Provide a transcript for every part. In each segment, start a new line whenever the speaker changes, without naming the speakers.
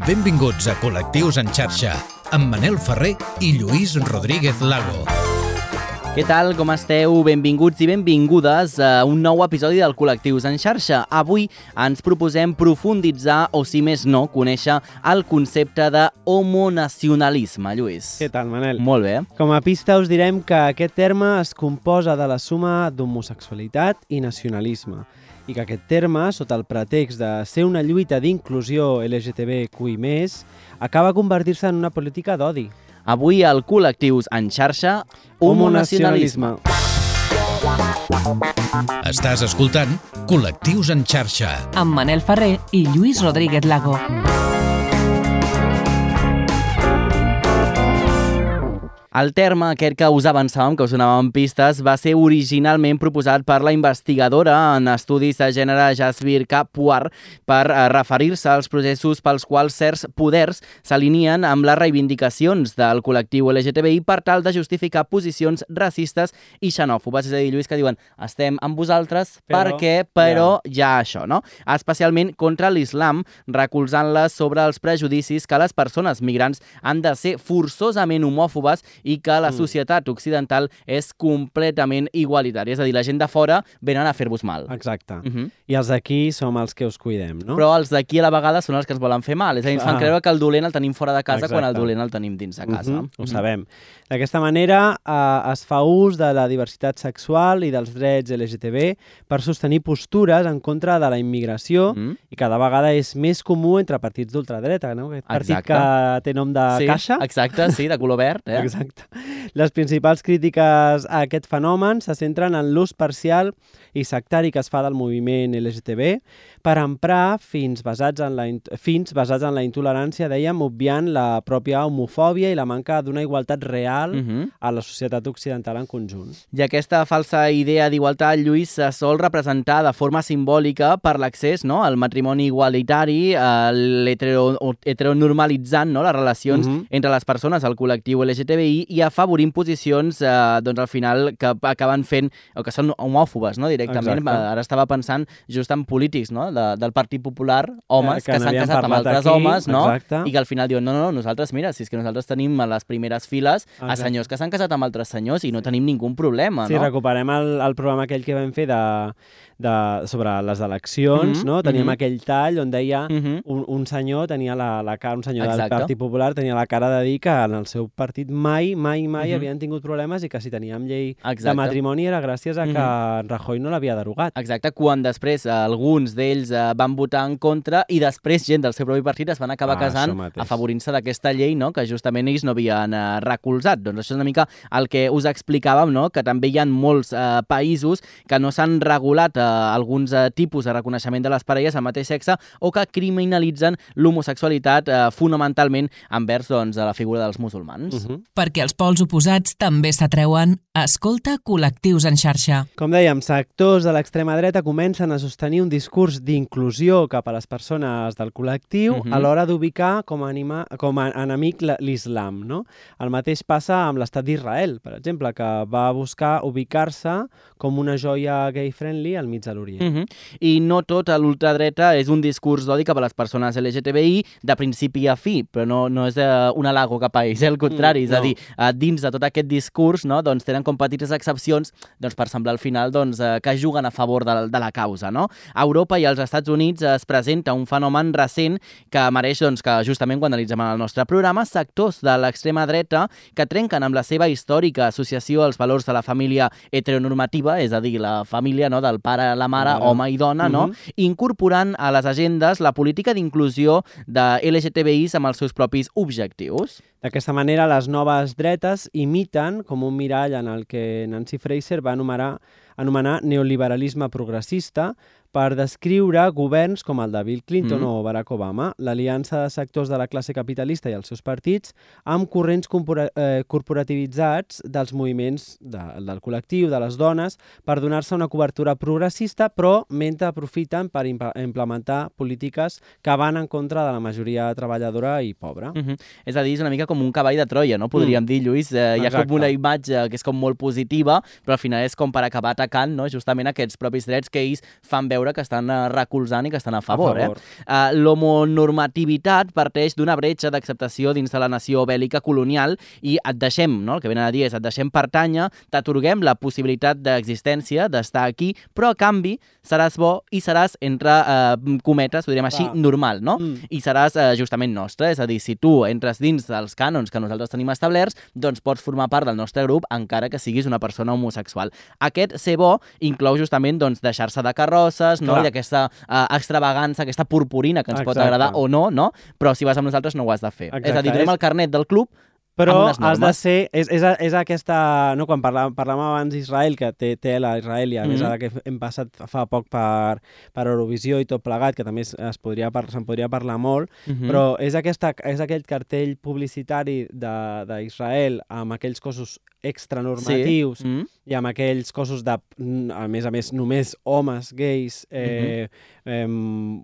Benvinguts a Col·lectius en xarxa, amb Manel Ferrer i Lluís Rodríguez Lago.
Què tal, com esteu? Benvinguts i benvingudes a un nou episodi del Col·lectius en xarxa. Avui ens proposem profunditzar, o si més no, conèixer el concepte de homonacionalisme, Lluís.
Què tal, Manel?
Molt bé.
Com a pista us direm que aquest terme es composa de la suma d'homosexualitat i nacionalisme i que aquest terme, sota el pretext de ser una lluita d'inclusió LGTBQI+, acaba convertir-se en una política d'odi.
Avui al Col·lectius en xarxa, homonacionalisme.
Estàs escoltant Col·lectius en xarxa.
amb Manel Ferrer i Lluís Rodríguez Lago.
El terme aquest que us avançàvem, que us donàvem pistes, va ser originalment proposat per la investigadora en estudis de gènere Jasbir Kapoor per eh, referir-se als processos pels quals certs poders s'alineen amb les reivindicacions del col·lectiu LGTBI per tal de justificar posicions racistes i xenòfobes. És a dir, Lluís, que diuen estem amb vosaltres
Però,
perquè, però ja. ja això, no? Especialment contra l'islam, recolzant-les sobre els prejudicis que les persones migrants han de ser forçosament homòfobes i que la
Mm.
societat occidental és completament igualitària. És a dir, la gent de fora venen a fer-vos mal.
Exacte.
Uh -huh.
I els d'aquí som els que us cuidem, no?
Però els d'aquí a la vegada són els que ens volen fer mal. És a dir, ens fan
Ah.
creure que el dolent el tenim fora de casa quan el
Exacte.
dolent el tenim dins de casa.
Mhm, Ho sabem. D'aquesta manera eh, es fa ús de la diversitat sexual i dels drets LGTB per sostenir postures en contra de la immigració
Mhm.
i cada vegada és més comú entre partits d'ultradreta, no? Aquest partit
Exacte.
que té nom de
sí,
caixa.
Exacte, sí, de color verd. Eh?
Exacte. проекта. Les principals crítiques a aquest fenomen se centren en l'ús parcial i sectari que es fa del moviment LGTB per emprar fins basats en la, fins basats en la intolerància, dèiem, obviant la pròpia homofòbia i la manca d'una igualtat real
Uh -huh.
a la societat occidental en conjunt.
I aquesta falsa idea d'igualtat, Lluís, se sol representar de forma simbòlica per l'accés no, al matrimoni igualitari, a l'hetero- o- heteronormalitzant no, les relacions
Mhm.
entre les persones al col·lectiu LGTBI i afavorint posicions, eh, doncs al final, que acaben fent, o que són homòfobes, no, directament.
Exacte.
Ara estava pensant just en polítics, no, de, del Partit Popular, homes
Que-
que,
que
s'han casat amb altres
aquí,
homes, no?
exacte.
I que al final diuen, no, no, no, nosaltres, mira, si és que nosaltres tenim a les primeres files a
Exacte.
senyors que s'han casat amb altres senyors i no tenim ningú problema,
Sí,
no?
recuperem el, el programa aquell que vam fer de, de, sobre les eleccions,
Mhm,
no? Teníem
mhm.
aquell tall on deia
Mhm.
un, un senyor tenia la, la cara, un senyor
Exacte.
del Partit Popular tenia la cara de dir que en el seu partit mai, mai, mai
Mhm.
havien tingut problemes i que si teníem llei de
Exacte.
matrimoni era gràcies a que Rajoy no l'havia derogat.
Exacte, quan després eh, alguns d'ells eh, van votar en contra i després gent del seu propi partit es van acabar
Ah,
casant afavorint-se d'aquesta llei no? que justament ells no havien eh, recolzat. Doncs això és una mica el que us explicàvem, no? que també hi ha molts eh, països que no s'han regulat eh, alguns eh, tipus de reconeixement de les parelles al mateix sexe o que criminalitzen l'homosexualitat eh, fonamentalment envers doncs, a la figura dels musulmans.
Uh -huh.
Perquè els pols oposats també s'atreuen, escolta col·lectius en xarxa.
Com dèiem, sectors de l'extrema dreta comencen a sostenir un discurs d'inclusió cap a les persones del col·lectiu
Mhm.
a l'hora d'ubicar com, a anima, com a enemic la- l'islam. No? El mateix passa amb l'estat d'Israel, per exemple, que va buscar ubicar-se com una joia gay-friendly al mig de l'Orient.
Uh -huh. I no tot a l'ultradreta és un discurs d'odi cap a les persones LGTBI de principi a fi, però no, no és uh, un halago cap a ells, al contrari,
Mm,
és a
no.
dir, uh, dins de tot aquest discurs no, doncs tenen com petites excepcions doncs, per semblar al final doncs, uh, que juguen a favor de, de la causa. No? A Europa i als Estats Units es presenta un fenomen recent que mereix doncs, que justament quan analitzem en el nostre programa sectors de l'extrema dreta que trenquen amb la seva històrica associació als valors de la família heteronormativa, és a dir, la família no, del pare, la mare,
Mare.
home i dona, no?
Mhm.
incorporant a les agendes la política d'inclusió de LGTBIs amb els seus propis objectius.
D'aquesta manera, les noves dretes imiten com un mirall en el que Nancy Fraser va anomenar, anomenar neoliberalisme progressista per descriure governs com el de Bill Clinton
Mm.
o Barack Obama, l'aliança de sectors de la classe capitalista i els seus partits amb corrents corpora eh, corporativitzats dels moviments de, del col·lectiu, de les dones, per donar-se una cobertura progressista, però mentre aprofiten per implementar polítiques que van en contra de la majoria treballadora i pobra.
Uh -huh. És a dir, és una mica com un cavall de Troia, no? Podríem
Mm.
dir, Lluís. Eh, hi ha com una imatge que és com molt positiva, però al final és com per acabar atacant atacant no? justament aquests propis drets que ells fan veure que estan eh, recolzant i que estan a favor.
favor.
Eh? Uh, L'homonormativitat parteix d'una bretxa d'acceptació dins de la nació bèl·lica colonial i et deixem, no? el que venen a dir és et deixem pertànyer, t'atorguem la possibilitat d'existència, d'estar aquí, però a canvi seràs bo i seràs, entre eh, cometes, ho direm així,
Clar.
normal, no?
Mm.
I seràs eh, justament nostre, és a dir, si tu entres dins dels cànons que nosaltres tenim establerts, doncs pots formar part del nostre grup encara que siguis una persona homosexual. Aquest ser bo inclou justament doncs, deixar-se de carrosses, no?
Clar.
i d'aquesta eh, extravagància, aquesta purpurina que ens pot
Exacte.
agradar o no, no? però si vas amb nosaltres no ho has de fer.
Exacte,
És a dir, donem el carnet del club
Però has de ser... És, és, és aquesta... No, quan parlàvem, parlàvem abans d'Israel, que té tela Israel, i a més
Mhm.
ara que hem passat fa poc per, per Eurovisió i tot plegat, que també es, es podria, se'n podria parlar molt,
Mhm.
però és, aquesta, és aquell cartell publicitari de- d'Israel amb aquells cossos extranormatius
Sí. Mm.
i amb aquells cossos de, a més a més, només homes gais, eh,
Mhm.
eh,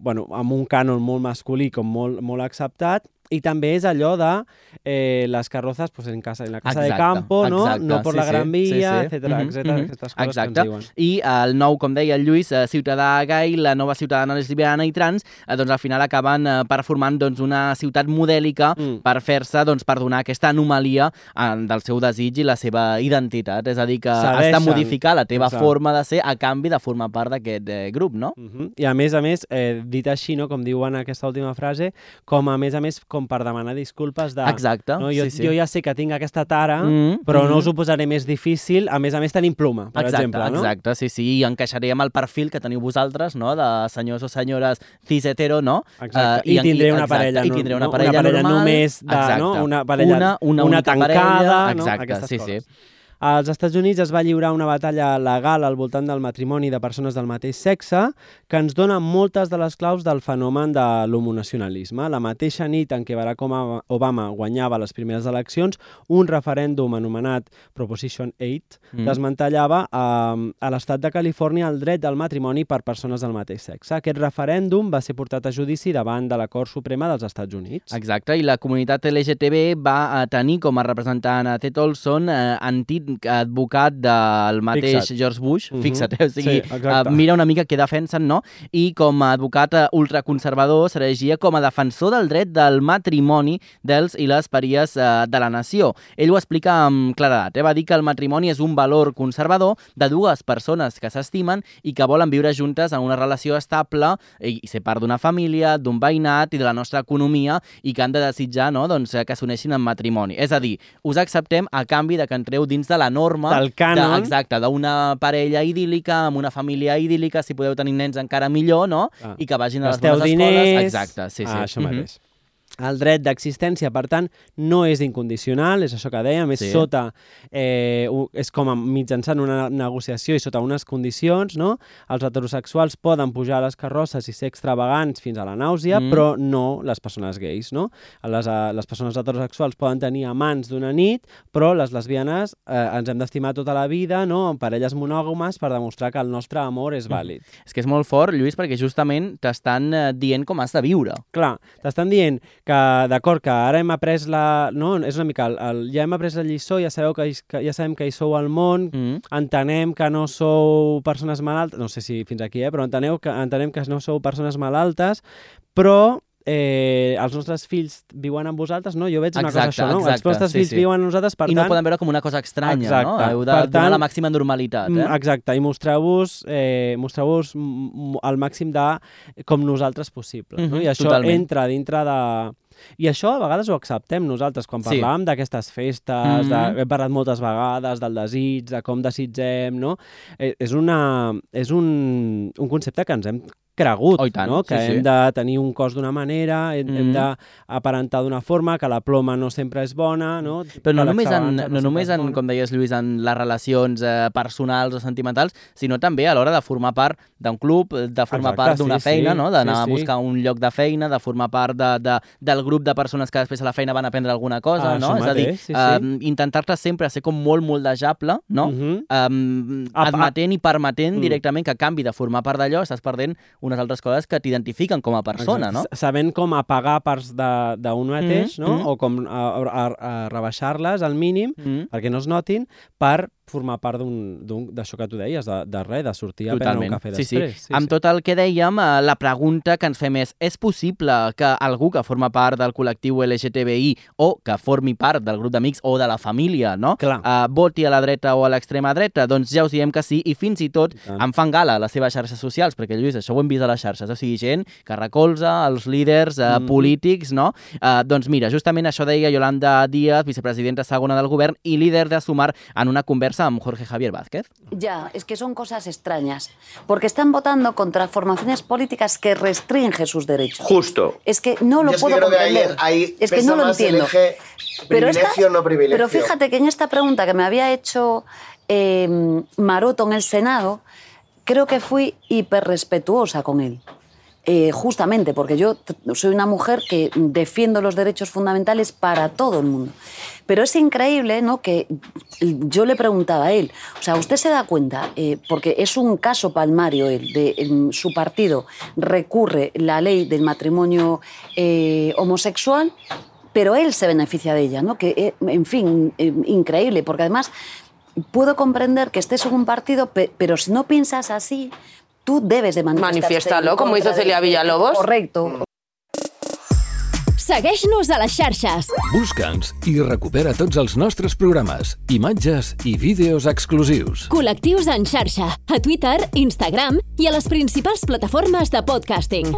bueno, amb un cànon molt masculí com molt, molt acceptat, i també és allò de eh, les carrozas pues, en, casa, en la casa de
Exacte,
campo, no,
exacte,
no por
sí,
la gran vía,
sí, sí.
etcètera,
Mhm,
etcètera,
mhm.
aquestes coses
Exacte.
que ens diuen.
I el nou, com deia el Lluís, eh, ciutadà gai, la nova ciutadana lesbiana i trans, eh, doncs al final acaben eh, per formant doncs, una ciutat modèlica
Mm.
per fer-se, doncs, per donar aquesta anomalia eh, del seu desig i la seva identitat. És a dir, que has de modificar la teva
Exacte.
forma de ser a canvi de formar part d'aquest eh, grup, no?
Mhm. I a més a més, eh, dit així, no, com diuen en aquesta última frase, com a més a més com per demanar disculpes de...
Exacte.
No, jo,
sí, sí.
jo ja sé que tinc aquesta tara,
Mm,
però no
mm.
us ho posaré més difícil, a més a més tenim pluma, per
exacte,
exemple. No?
Exacte, sí, sí, i encaixaré amb el perfil que teniu vosaltres, no?, de senyors o senyores cis hetero, no?
Exacte.
Eh,
I tindré una
exacte,
parella,
I
no-
tindré una
no?
parella,
una parella
normal,
només de,
exacte.
no? Una parella-
una, una,
una tancada,
parella,
no?
Exacte,
Aquestes
sí,
coses.
sí.
Als Estats Units es va lliurar una batalla legal al voltant del matrimoni de persones del mateix sexe que ens dona moltes de les claus del fenomen de l'homonacionalisme. La mateixa nit en què Barack Obama- guanyava les primeres eleccions, un referèndum anomenat Proposition 8
Mm.
desmantellava a, a l'estat de Califòrnia el dret del matrimoni per persones del mateix sexe. Aquest referèndum va ser portat a judici davant de la Cort Suprema dels Estats Units.
Exacte, i la comunitat LGTB va eh, tenir com a representant a Ted Olson, eh, antic advocat del mateix
Fixa't.
George Bush,
Mhm.
fixa't, eh? o sigui,
Sí, exacte.
eh, mira una mica què defensen, no? I com a advocat eh, ultraconservador s'eregia com a defensor del dret del matrimoni dels i les paries eh, de la nació. Ell ho explica amb claredat, eh? va dir que el matrimoni és un valor conservador de dues persones que s'estimen i que volen viure juntes en una relació estable i, ser part d'una família, d'un veïnat i de la nostra economia i que han de desitjar no? doncs, que s'uneixin en matrimoni. És a dir, us acceptem a canvi de que entreu dins de la norma
Del cànon.
de, exacte, d'una parella idíl·lica, amb una família idíl·lica, si podeu tenir nens encara millor, no?
Ah.
I que vagin a les
Gasteu
bones
diners...
escoles. Exacte, sí, sí.
Ah, això
Mhm.
mateix. El dret d'existència, per tant, no és incondicional, és això que dèiem, és
Sí.
sota, eh, és com a mitjançant una negociació i sota unes condicions, no? Els heterosexuals poden pujar a les carrosses i ser extravagants fins a la nàusea,
Mm.
però no les persones gais, no? Les, eh, les persones heterosexuals poden tenir amants d'una nit, però les lesbianes eh, ens hem d'estimar tota la vida, no? En parelles monògames per demostrar que el nostre amor és vàlid.
És que és molt fort, Lluís, perquè justament t'estan eh, dient com has de viure.
Clar, t'estan dient que, d'acord, que ara hem après la... No, és una mica... El, el, ja hem après la lliçó, ja sabeu que, que ja sabem que hi sou al món,
Mm.
entenem que no sou persones malaltes, no sé si fins aquí, eh, però enteneu que, entenem que no sou persones malaltes, però eh, els nostres fills viuen amb vosaltres, no? Jo veig una
Exacte,
cosa això, no?
exacte,
els vostres
sí,
fills
sí.
viuen amb nosaltres, per
I
tant...
no poden veure com una cosa estranya, no?
Exacte.
Heu de
Per
donar
tant,
la màxima normalitat,
Mm,
eh?
Exacte, i mostreu-vos eh, mostreu el màxim de com nosaltres possible. no?
Mhm,
I això
totalment.
entra dintre de... I això a vegades ho acceptem nosaltres, quan
Sí.
parlàvem d'aquestes festes, de,
Mhm.
hem parlat moltes vegades del desig, de com desitgem, no? Eh, és una, és un, un concepte que ens hem cregut,
Oh, tant,
no? que
sí, sí.
hem de tenir un cos d'una manera, hem, hem
Mhm.
d'aparentar d'una forma, que la ploma no sempre és bona, no?
Però no
que
només, en, no
sempre
només
és
en,
bona.
com deies, Lluís, en les relacions eh, personals o sentimentals, sinó també a l'hora de formar part d'un club, de formar
Exacte,
part d'una
sí,
feina,
sí,
no? d'anar
sí,
a
sí.
buscar un lloc de feina, de formar part de, de, del grup de persones que després a la feina van aprendre alguna cosa,
Ah,
no? És a dir,
sí, sí.
eh, intentar-te sempre ser com molt moldejable, no?
Mhm.
um,
Apa-
admetent i permetent
Mm.
directament que a canvi de formar part d'allò estàs perdent unes altres coses que t'identifiquen com a persona, no?
Exacte. Sabent com apagar parts d'un mateix,
Mm,
no?
mm.
O com a, a, a rebaixar-les al mínim
Mm.
perquè no es notin per formar part d'això que tu deies, de, de res, de sortir a prendre un cafè
sí, sí.
després.
Amb tot el que dèiem, eh, la pregunta que ens fem és és possible que algú que forma part del col·lectiu LGTBI o que formi part del grup d'amics o de la família, no?
Clar.
Uh, voti a la dreta o a l'extrema dreta? Doncs ja us diem que sí i fins i tot
tant.
en fan gala a les seves xarxes socials, perquè Lluís, això ho hem vist a les xarxes, o sigui, gent que recolza els líders uh,
Mhm.
polítics, no? Uh, doncs mira, justament això deia Yolanda Díaz, vicepresidenta segona del govern i líder de Sumar en una conversa amb Jorge Javier Vázquez.
Ya, es que son cosas extrañas, porque están votando contra formaciones políticas que restringen sus derechos.
Justo.
Es que no lo
Yo es que
puedo
creo que ahí-
comprender.
ahí
es que no lo entiendo.
eje privilegio, no privilegio.
Pero fíjate que en esta pregunta que me había hecho eh, Maroto en el Senado, creo que fui hiperrespetuosa con él. Eh, justamente porque yo soy una mujer que defiendo los derechos fundamentales para todo el mundo. Pero es increíble ¿no? que yo le preguntaba a él, o sea, ¿usted se da cuenta? Eh, porque es un caso palmario él, de su partido recurre la ley del matrimonio eh, homosexual, pero él se beneficia de ella, ¿no? Que, en fin, increíble, porque además puedo comprender que estés en un partido, pe- pero si no piensas así, tú debes de manifestarte
Manifiéstalo,
en
como hizo Celia Villalobos.
Correcto.
Segueix-nos a les xarxes.
Busca'ns i recupera tots els nostres programes, imatges i vídeos exclusius.
Col·lectius en xarxa, a Twitter, Instagram i a les principals plataformes de podcasting.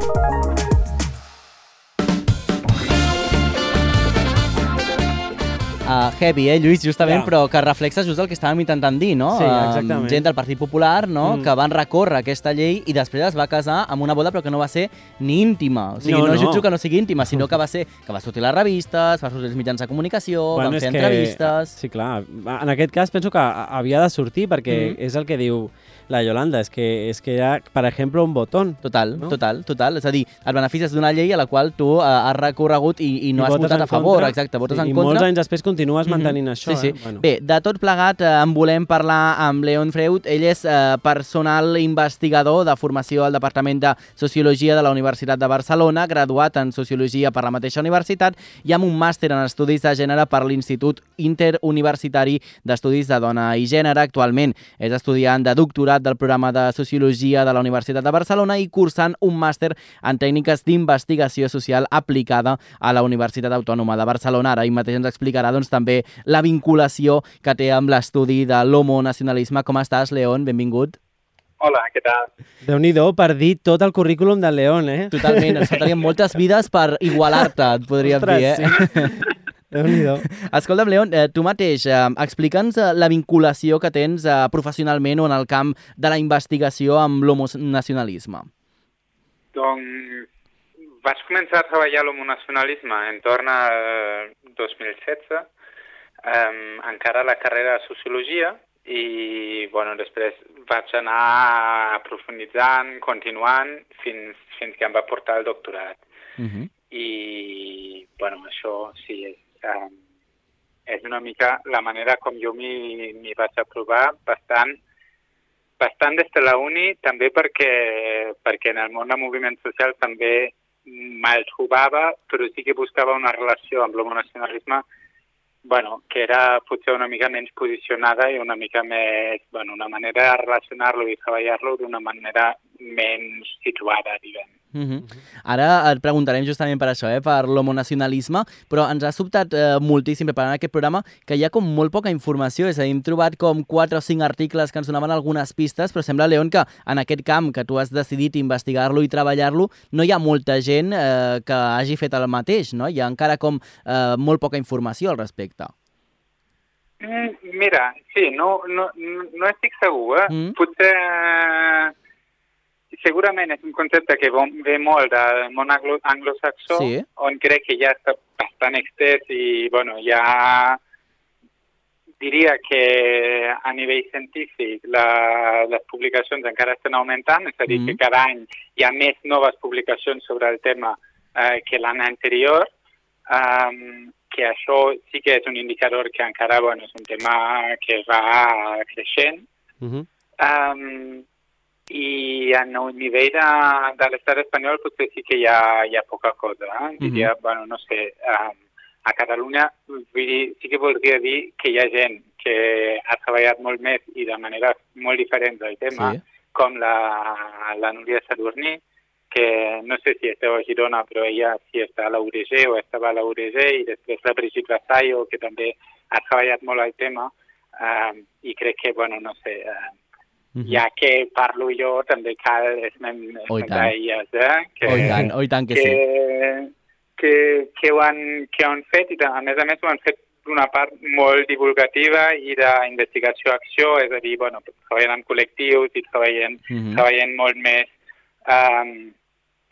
Uh, heavy, eh, Lluís, justament,
Ja.
però que reflexa just el que estàvem intentant dir, no?
Sí, exactament.
gent del Partit Popular, no?,
Mm.
que van recórrer aquesta llei i després es va casar amb una boda però que no va ser ni íntima. O sigui,
No,
no,
no.
jutjo que no sigui íntima, sinó que va ser que va sortir a les revistes, va sortir als mitjans de comunicació, van
és
fer
que-
entrevistes...
Sí, clar. En aquest cas penso que havia de sortir perquè
Mhm.
és el que diu la Yolanda, és que, és que hi ha, per exemple, un botó.
Total,
No?
total, total. És a dir, et beneficies d'una llei a la qual tu uh, has recorregut i, i no
I
has votat a favor,
contra.
exacte, votes
Sí,
en
I
contra.
molts anys després continues
Mhm.
mantenint això.
Sí, sí.
Eh? Bueno.
Bé, de tot plegat eh, en volem parlar amb Leon Freud. Ell és eh, personal investigador de formació al Departament de Sociologia de la Universitat de Barcelona, graduat en Sociologia per la mateixa universitat i amb un màster en Estudis de Gènere per l'Institut Interuniversitari d'Estudis de Dona i Gènere. Actualment és estudiant de doctorat del programa de Sociologia de la Universitat de Barcelona i cursant un màster en tècniques d'investigació social aplicada a la Universitat Autònoma de Barcelona. Ara ell mateix ens explicarà doncs, també la vinculació que té amb l'estudi de l'homonacionalisme. Com estàs, León? Benvingut.
Hola, què tal?
Déu-n'hi-do per dir tot el currículum del León, eh?
Totalment, ens faltarien moltes vides per igualar-te, et podríem
Ostres,
dir, eh?
sí. Déu-n'hi-do.
Escolta'm, León, eh, tu mateix, eh, explica'ns eh, la vinculació que tens eh, professionalment o en el camp de la investigació amb l'homonacionalisme.
Doncs vaig començar a treballar l'homonacionalisme en torn al 2016, um, encara a la carrera de Sociologia, i bueno, després vaig anar aprofunditzant, continuant, fins, fins que em va portar el doctorat.
Uh -huh.
I, bueno, això sí, és, um, és una mica la manera com jo m'hi vaig aprovar, bastant, bastant des de la uni, també perquè, perquè en el món del moviment social també me'l trobava, però sí que buscava una relació amb l'homonacionalisme bueno, que era potser una mica menys posicionada i una mica més, bueno, una manera de relacionar-lo i treballar-lo d'una manera menys situada, diguem.
Uh -huh. Ara et preguntarem justament per això, eh, per l'homonacionalisme, però ens ha sobtat eh, moltíssim preparant aquest programa que hi ha com molt poca informació, és a dir, hem trobat com 4 o 5 articles que ens donaven algunes pistes, però sembla, León, que en aquest camp que tu has decidit investigar-lo i treballar-lo, no hi ha molta gent eh, que hagi fet el mateix, no? Hi ha encara com eh, molt poca informació al respecte.
Mm, mira, sí, no, no, no no estic segur, eh?
Mm.
Potser... Segurament és un concepte que ve molt del món anglo anglosaxó,
Sí.
on crec que ja està bastant extès i, bueno, ja diria que a nivell científic la, les publicacions encara estan augmentant, és a dir,
Mm.
que cada any hi ha més noves publicacions sobre el tema eh, que l'any anterior, um, que això sí que és un indicador que encara bueno, és un tema que va creixent.
Uh -huh.
Um, I a el nivell de, de l'estat espanyol potser sí que hi ha, hi ha poca cosa. Eh? Diria, bueno, no sé, um, a Catalunya vull dir, sí que voldria dir que hi ha gent, que ha treballat molt més i de manera molt diferent del tema,
Sí.
com la, la Núria Sadurní, que no sé si esteu a Girona, però ella sí està a la URG o estava a la URG, i després la Brigitte Vassallo, que també ha treballat molt el tema, eh, i crec que, bueno, no sé, eh,
Mhm.
ja que parlo jo, també cal esmentar elles, eh? Que,
Oh, i tant, oh, i tant que sí.
que, que, que, ho han, que ho han fet, i a més a més ho han fet d'una part molt divulgativa i d'investigació-acció, és a dir, bueno, treballen amb col·lectius i treballen,
Mhm.
treballen molt més um,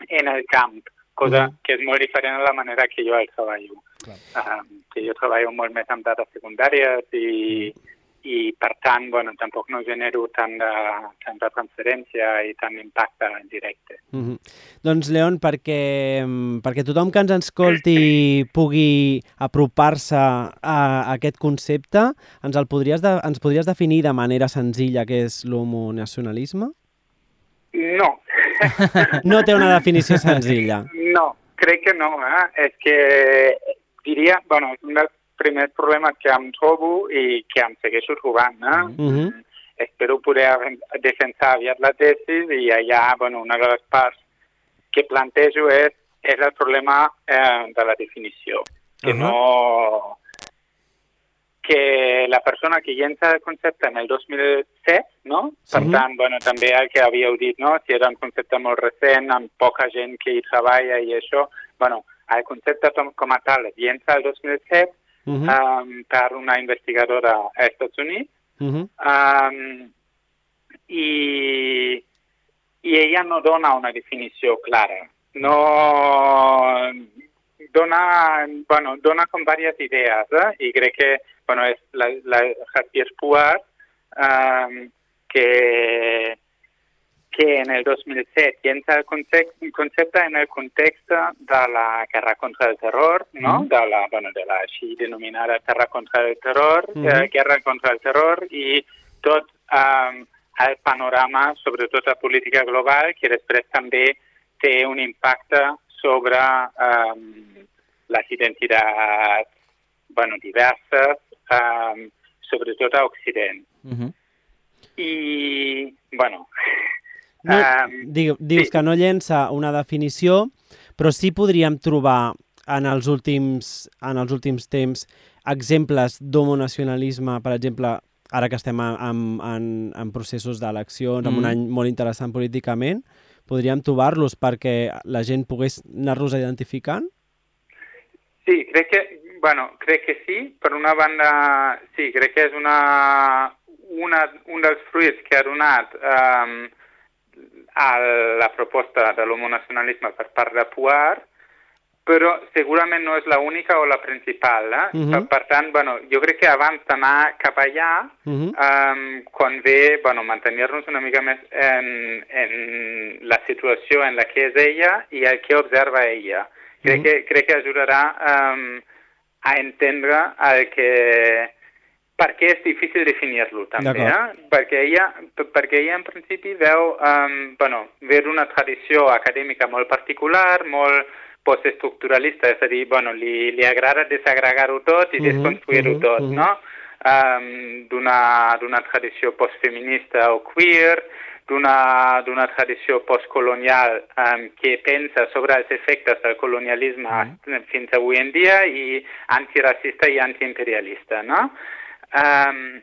en el camp, cosa que és molt diferent a la manera que jo el treballo. Um, que jo treballo molt més amb dades secundàries i, i per tant, bueno, tampoc no genero tant de, tant de transferència i tant d'impacte directe.
Mm -hmm. Doncs, Leon, perquè, mm, perquè tothom que ens escolti pugui apropar-se a, a aquest concepte, ens, el podries de, ens podries definir de manera senzilla què és l'homonacionalisme?
No.
No té una definició senzilla.
No, crec que no. Eh? És que diria, bueno, és un dels primers problemes que em trobo i que em segueixo trobant. Eh?
Mm -hmm.
Espero poder defensar aviat la tesi i allà, bueno, una de les parts que plantejo és, és el problema eh, de la definició. Que
Uh -huh.
no que la persona que llença el concepte en el 2007, no? Per
Sí.
tant, bueno, també el que havíeu dit, no? Si era un concepte molt recent, amb poca gent que hi treballa i això, bueno, el concepte com, a tal es llença el 2007
Mm
uh. -huh. um, per una investigadora Units
Mm -hmm.
um, i ella no dona una definició clara. No dona, bueno, dona com diverses idees, eh? i crec que bueno, és la, la Javier Puar um, que, que en el 2007 llença el concepte, concepte en el context de la guerra contra el terror, no?
Mm.
de, la, bueno, de la així denominada guerra contra el terror,
Mhm.
eh, guerra contra el terror i tot um, el panorama, sobretot la política global, que després també té un impacte sobre um, les identitats bueno, diverses, um, sobretot a Occident.
Uh -huh.
I, bueno...
No, diu, dius
sí.
que no llença una definició, però sí podríem trobar en els últims, en els últims temps exemples d'homonacionalisme, per exemple, ara que estem en, en, en, processos d'eleccions, mm. en un any molt interessant políticament, podríem trobar-los perquè la gent pogués anar-los identificant?
Sí, crec que, bueno, crec que sí. Per una banda, sí, crec que és una, una, un dels fruits que ha donat um, a la proposta de l'homonacionalisme per part de Puar, però segurament no és la única o la principal. Eh?
Mhm.
per, per tant, bueno, jo crec que abans d'anar cap allà,
Uh -huh.
um, convé bueno, mantenir-nos una mica més en, en la situació en la que és ella i el que observa ella. Crec,
Mhm.
que, crec que ajudarà um, a entendre el que... Per què és difícil definir-lo, també, eh? Perquè ella, perquè ella en principi veu, um, bueno, ve d'una tradició acadèmica molt particular, molt postestructuralista, és a dir, bueno, li, li agrada desagregar-ho tot i
Mhm,
desconstruir-ho
mhm,
tot,
mhm.
no? um, d'una tradició postfeminista o queer, d'una tradició postcolonial um, que pensa sobre els efectes del colonialisme
Mhm.
fins avui en dia i antiracista i antiimperialista, no? Um,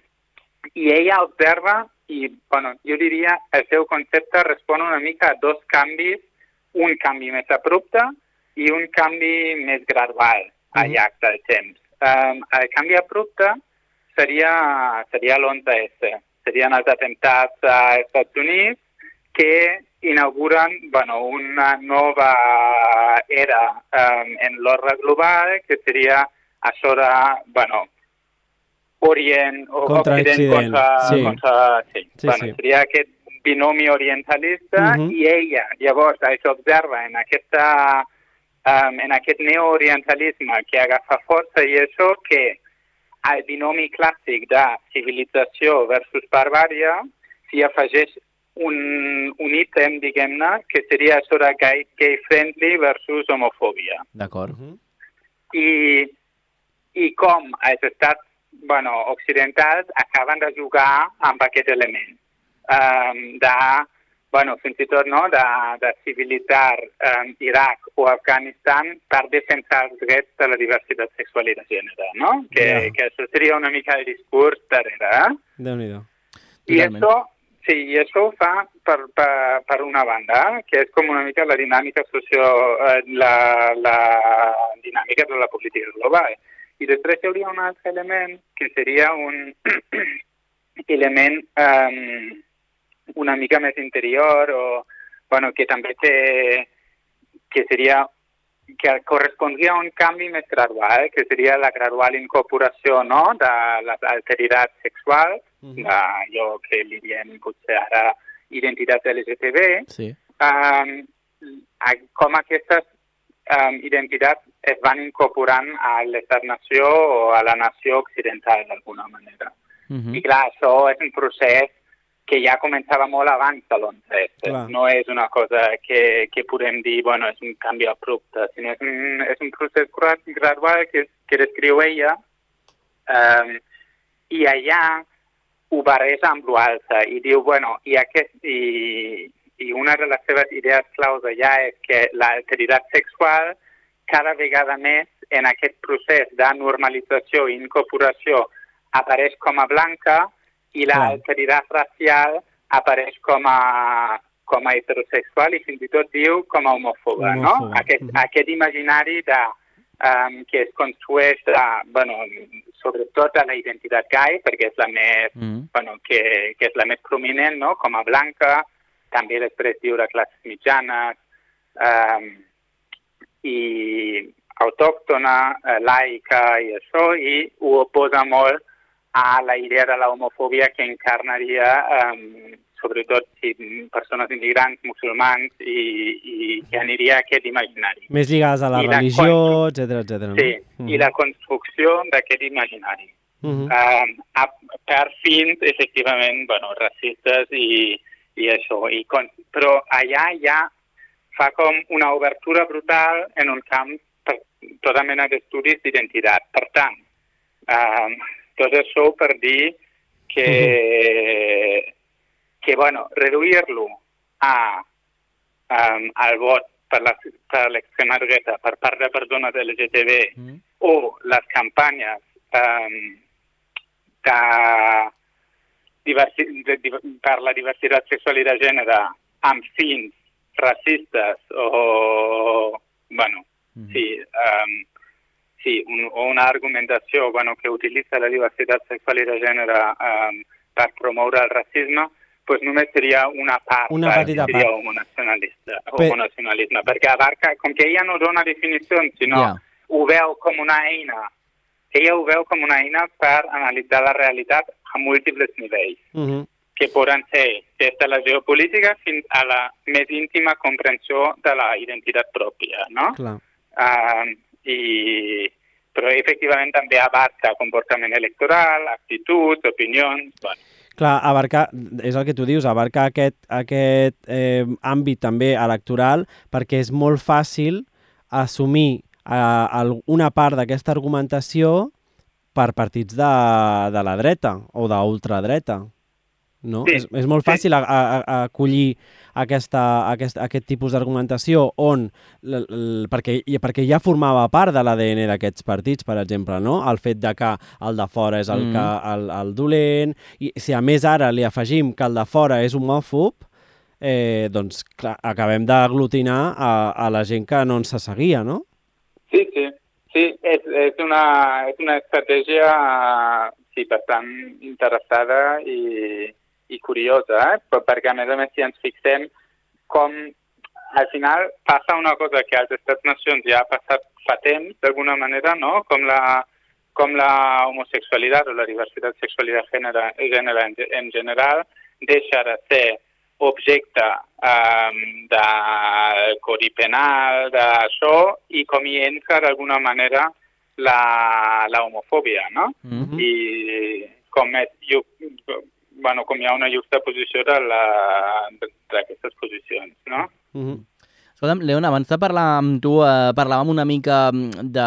I ella observa i, bueno, jo diria, el seu concepte respon una mica a dos canvis, un canvi més abrupte i un canvi més gradual al
Mhm.
llarg del temps. Um, el canvi abrupte seria, seria l'11S, serien els atemptats als Estats Units que inauguren bueno, una nova era um, en l'ordre global, que seria això de, bueno, Orient o
Contra
Occident
Occident,
contra...
sí.
contra sí.
Sí,
bueno,
sí.
Seria aquest binomi orientalista
Mhm.
i ella, llavors, això observa en aquesta um, en aquest neoorientalisme que agafa força i això que al binomi clàssic de civilització versus barbària s'hi afegeix un, un ítem, diguem-ne, que seria això de gay, gay friendly versus homofòbia.
D'acord.
Uh -huh.
I, i com als Estats bueno, occidentals acaben de jugar amb aquest element um, de, bueno, fins i tot no, de, de civilitzar um, Iraq o Afganistan per defensar els drets de la diversitat sexual i de gènere, no? Que,
Ja.
que això seria una mica el discurs darrere, eh?
Déu-n'hi-do.
I
Totalment.
això, sí, i això ho fa per, per, per una banda, que és com una mica la dinàmica socio... Eh, la, la dinàmica de la política global. I després hi hauria un altre element que seria un element um, una mica més interior o bueno, que també té que seria que correspondria a un canvi més gradual, que seria la gradual incorporació no? de les alteritats sexuals,
Mhm.
de allò que li diem potser ara identitat LGTB,
Sí.
um, a, com aquestes um, identitats es van incorporant a l'estat-nació o a la nació occidental d'alguna manera.
Mhm.
I clar, això és un procés que ja començava molt abans de l'11.
Clar.
No és una cosa que, que podem dir, bueno, és un canvi abrupte, sinó és un, és un procés gra- gradual que, que descriu ella um, i allà ho barreja amb l'altre i diu, bueno, i, aquest, i, i una de les seves idees claus allà és que l'alteritat sexual cada vegada més en aquest procés de normalització i incorporació apareix com a blanca i l'alteritat racial apareix com a, com a heterosexual i fins i tot diu com a homòfoba, no? Aquest,
mhm.
aquest imaginari de, um, que es construeix, de, bueno, sobretot a la identitat gai, perquè és la més,
Mhm.
bueno, que, que és la més prominent, no?, com a blanca, també després diu de classes mitjanes, um, i autòctona, eh, laica i això, i ho oposa molt a la idea de la homofòbia que encarnaria um, sobretot si persones immigrants, musulmans, i, i que aniria a aquest imaginari.
Més lligades a la
I
religió, etc etc.
Sí, i la construcció d'aquest imaginari.
Mhm.
Um, a, per fins, efectivament, bueno, racistes i, i això. I con, però allà ja fa com una obertura brutal en un camp per tota mena d'estudis d'identitat. Per tant, um, tot això per dir que, que bueno, reduir-lo a, um, al vot per l'extrema dreta per part de persones LGTB
Mhm.
o les campanyes um, de diversi, de, de, per la diversitat sexual i de gènere amb fins racistes o, bueno,
Mhm.
sí, um, sí un, o una argumentació bueno, que utilitza la diversitat sexual i de gènere um, per promoure el racisme, pues només seria una part
Una petita
seria
part.
homonacionalista,
Pe-
homonacionalisme, perquè abarca, com que ella no dona definicions, sinó
Ja.
ho veu com una eina, ella ho veu com una eina per analitzar la realitat a múltiples nivells,
Mhm.
que poden ser des de la geopolítica fins a la més íntima comprensió de la identitat pròpia, no?
Clar.
Uh, i, però efectivament també abarca comportament electoral, actituds, opinions... Bueno,
Clar, abarcar, és el que tu dius, abarcar aquest, aquest eh, àmbit també electoral perquè és molt fàcil assumir eh, una part d'aquesta argumentació per partits de, de la dreta o d'ultradreta. No?
Sí,
és, és molt
sí.
fàcil a, a, a acollir aquesta, aquest, aquest tipus d'argumentació on, l, l, perquè, i- perquè ja formava part de l'ADN d'aquests partits, per exemple, no? el fet de que el de fora és el,
Mm.
que, el, el dolent, i si a més ara li afegim que el de fora és homòfob, eh, doncs clar, acabem d'aglutinar a, a la gent que no ens se seguia, no?
Sí, sí. Sí, és, és, una, és una estratègia sí, bastant interessada i, i curiosa, eh? Per- perquè a més a més si ens fixem com al final passa una cosa que als Estats-nacions ja ha passat fa temps, d'alguna manera, no? Com la, com la homosexualitat o la diversitat sexual i de gènere, gènere en, en general deixa de ser objecte um, de codi penal, d'això, i com hi entra d'alguna manera la, la homofòbia, no?
Mhm.
I com, és, ju, bueno, com hi ha una justa posició d'aquestes posicions, no?
Mm -hmm.
Escolta'm, Leon, abans de parlar amb tu, eh, parlàvem una mica mm, de,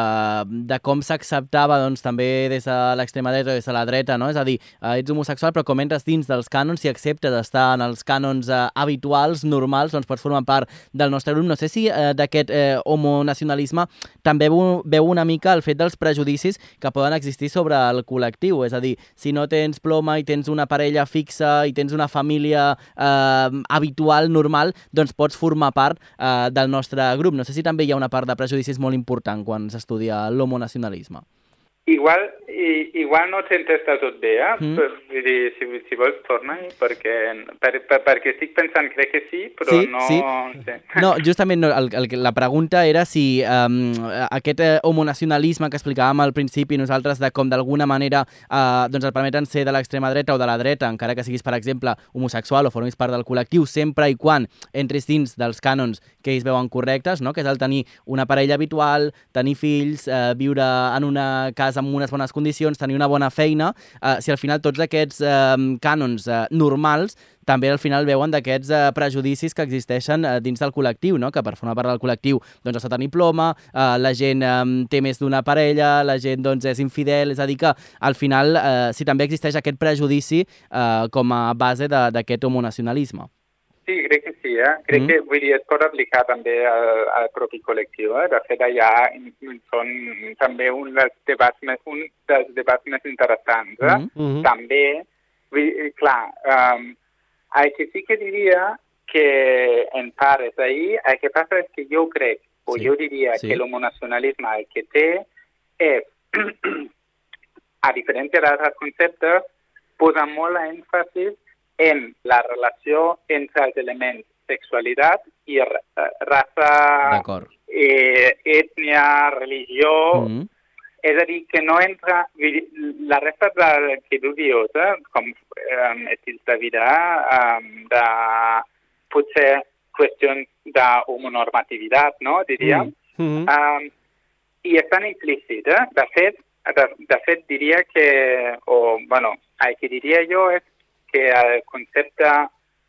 de com s'acceptava doncs, també des de l'extrema dreta o des de la dreta, no? És a dir, eh, ets homosexual, però com entres dins dels cànons, si acceptes estar en els cànons eh, habituals, normals, doncs pots formar part del nostre grup. No sé si eh, d'aquest eh, homonacionalisme també veu, veu una mica el fet dels prejudicis que poden existir sobre el col·lectiu. És a dir, si no tens ploma i tens una parella fixa i tens una família eh, habitual, normal, doncs pots formar part eh, del nostre grup. No sé si també hi ha una part de prejudicis molt important quan s'estudia l'homonacionalisme.
Igual, i, igual no t'entès del tot bé, eh? Mm. Vull dir, si, si vols, torna perquè, per, per, perquè estic pensant, crec que sí, però
sí,
no...
Sí.
Sé.
No, justament no, el, el, la pregunta era si um, aquest eh, homonacionalisme que explicàvem al principi nosaltres de com d'alguna manera uh, doncs el permeten ser de l'extrema dreta o de la dreta, encara que siguis, per exemple, homosexual o formis part del col·lectiu, sempre i quan entris dins dels cànons que ells veuen correctes, no? que és el tenir una parella habitual, tenir fills, uh, viure en una casa amb unes bones condicions, tenir una bona feina, eh, si al final tots aquests eh, cànons eh, normals també al final veuen d'aquests eh, prejudicis que existeixen eh, dins del col·lectiu, no? que per formar part del col·lectiu doncs, has de tenir ploma, eh, la gent eh, té més d'una parella, la gent doncs, és infidel, és a dir que al final eh, sí també existeix aquest prejudici eh, com a base d'aquest homonacionalisme.
Sí, crec que sí. Eh? Crec mm. que vull dir, es pot aplicar també al, al propi col·lectiu. Eh? De fet, allà són també un dels debats més, un dels debats més interessants. Eh? Mm -hmm. També, vull dir, clar, um, el que sí que diria que en part és ahir, el que passa és que jo crec, o sí. jo diria sí. que l'homonacionalisme el que té és, a diferència d'altres conceptes, posa molt èmfasis en la relació entre els elements sexualitat i raça, eh, ètnia, religió... Mm -hmm. És a dir, que no entra... La resta del que tu dius, eh, com eh, estils de vida, eh, de potser qüestions d'homonormativitat, no?, diria. Mm -hmm. eh, I estan implícit, eh? De fet, de, de fet, diria que... O, bueno, el que diria jo és que el concepte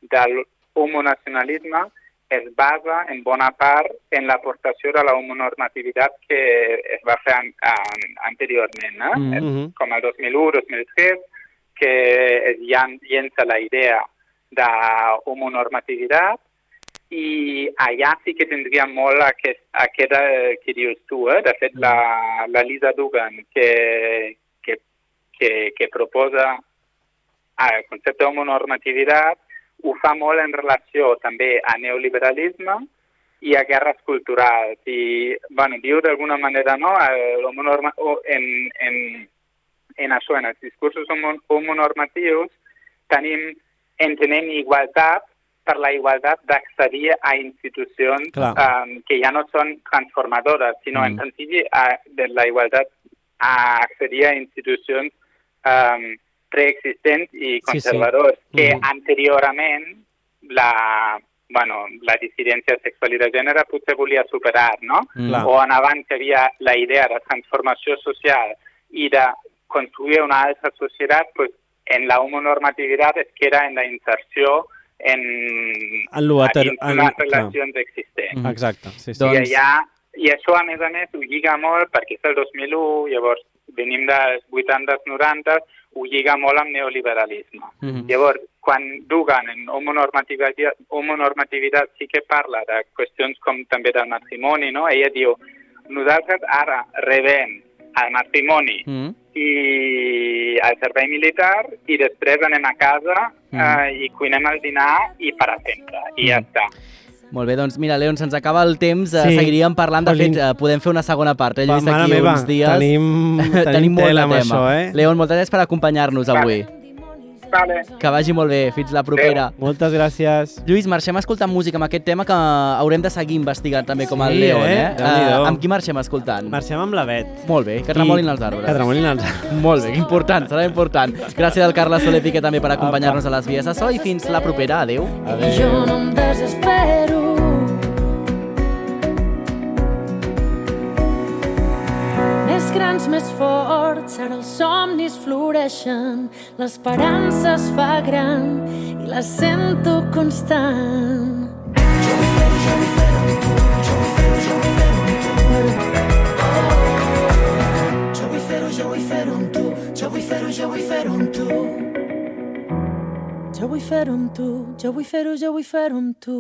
del homonacionalisme es basa en bona part en l'aportació de la homonormativitat que es va fer an, an, anteriorment, eh? mm -hmm. com el 2001-2003, que es llença la idea de homonormativitat i allà sí que tindria molt aquest, aquest que dius tu, eh? de fet la, la Lisa Dugan que, que, que, que proposa el concepte d'homonormativitat ho fa molt en relació també a neoliberalisme i a guerres culturals. I, bueno, diu d'alguna manera, no?, en, en, en això, en els discursos homonormatius, tenim, entenem igualtat per la igualtat d'accedir a institucions um, que ja no són transformadores, sinó mm. en sentit de la igualtat a accedir a institucions um, preexistents i conservadors, sí, sí. que mm. anteriorment la, bueno, la dissidència sexual i de gènere potser volia superar, no? Mm. O en abans hi havia la idea de transformació social i de construir una altra societat, pues, en la homonormativitat es queda en la inserció en,
en, water,
en unes relacions clar. existents.
Mm. Exacte. Sí, sí.
I, doncs... allà, I això, a més a més, ho lliga molt perquè és el 2001, llavors venim dels 80s, 90s, ho lliga molt amb neoliberalisme. Mm -hmm. Llavors, quan Dugan en homonormativitat, homonormativitat sí que parla de qüestions com també del matrimoni, no? ella diu, nosaltres ara rebem el matrimoni mm -hmm. i el servei militar i després anem a casa mm -hmm. eh, i cuinem el dinar i per a sempre, i mm -hmm. ja està.
Molt bé, doncs mira, Leon, se'ns acaba el temps, eh, sí. seguiríem parlant, de fet, eh, podem fer una segona part, eh, Lluís, d'aquí uns dies.
Tenim, tenim, tenim molt de tema. Això, eh?
Leon, moltes gràcies per acompanyar-nos avui.
Vale.
Que vagi molt bé, fins la propera.
Adeu. Moltes gràcies.
Lluís, marxem escoltant música amb aquest tema que haurem de seguir investigant també com sí, el Leon, eh? eh? Uh, amb qui marxem escoltant?
Marxem amb la Bet.
Molt bé, que tremolin els arbres.
Que tremolin els arbres.
Molt bé, important, serà important. Gràcies al Carles Soler Piqué també per acompanyar-nos a les vies de so i fins la propera. Adéu.
Adéu. Jo no em desespero
grans, més forts, ara els somnis floreixen, l'esperança es fa gran i la sento constant. Jo vull fer-ho, jo vull fer-ho jo vull fer-ho, jo vull fer-ho amb tu. Jo vull fer-ho, jo vull fer-ho amb tu, jo vull fer-ho, jo vull fer-ho amb tu. Jo vull fer-ho amb tu, jo vull fer-ho, jo vull fer-ho amb tu.